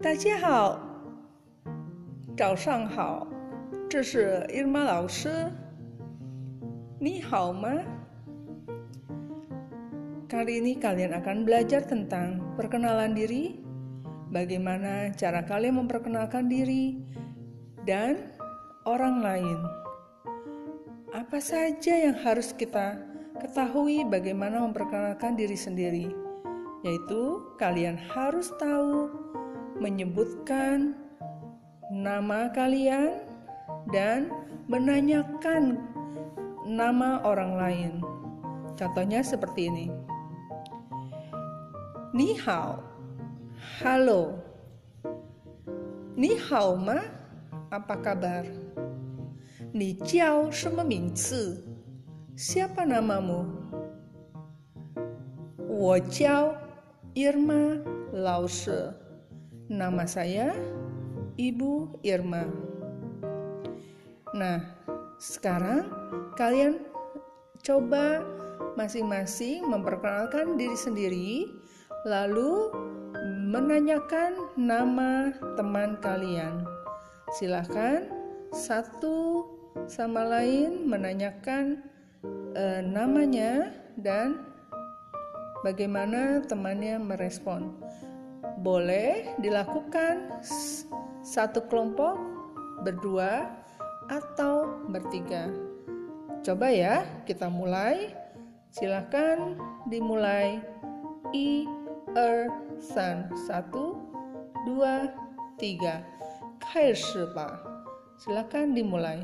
大家好，早上好，这是 Irma 老师。你好吗? Kali ini kalian akan belajar tentang perkenalan diri, bagaimana cara kalian memperkenalkan diri, dan orang lain. Apa saja yang harus kita ketahui bagaimana memperkenalkan diri sendiri, yaitu kalian harus tahu menyebutkan nama kalian dan menanyakan nama orang lain. Contohnya seperti ini. Ni hao. Halo. Ni hao ma? Apa kabar? Ni jiao sheme mingzi? Siapa namamu? Wo jiao Irma Lao Shi. Nama saya Ibu Irma. Nah, sekarang kalian coba masing-masing memperkenalkan diri sendiri, lalu menanyakan nama teman kalian. Silahkan satu sama lain menanyakan e, namanya dan bagaimana temannya merespon boleh dilakukan satu kelompok, berdua, atau bertiga. Coba ya, kita mulai. Silahkan dimulai. I, er, san. Satu, dua, tiga. Kaisi ba. Silahkan dimulai.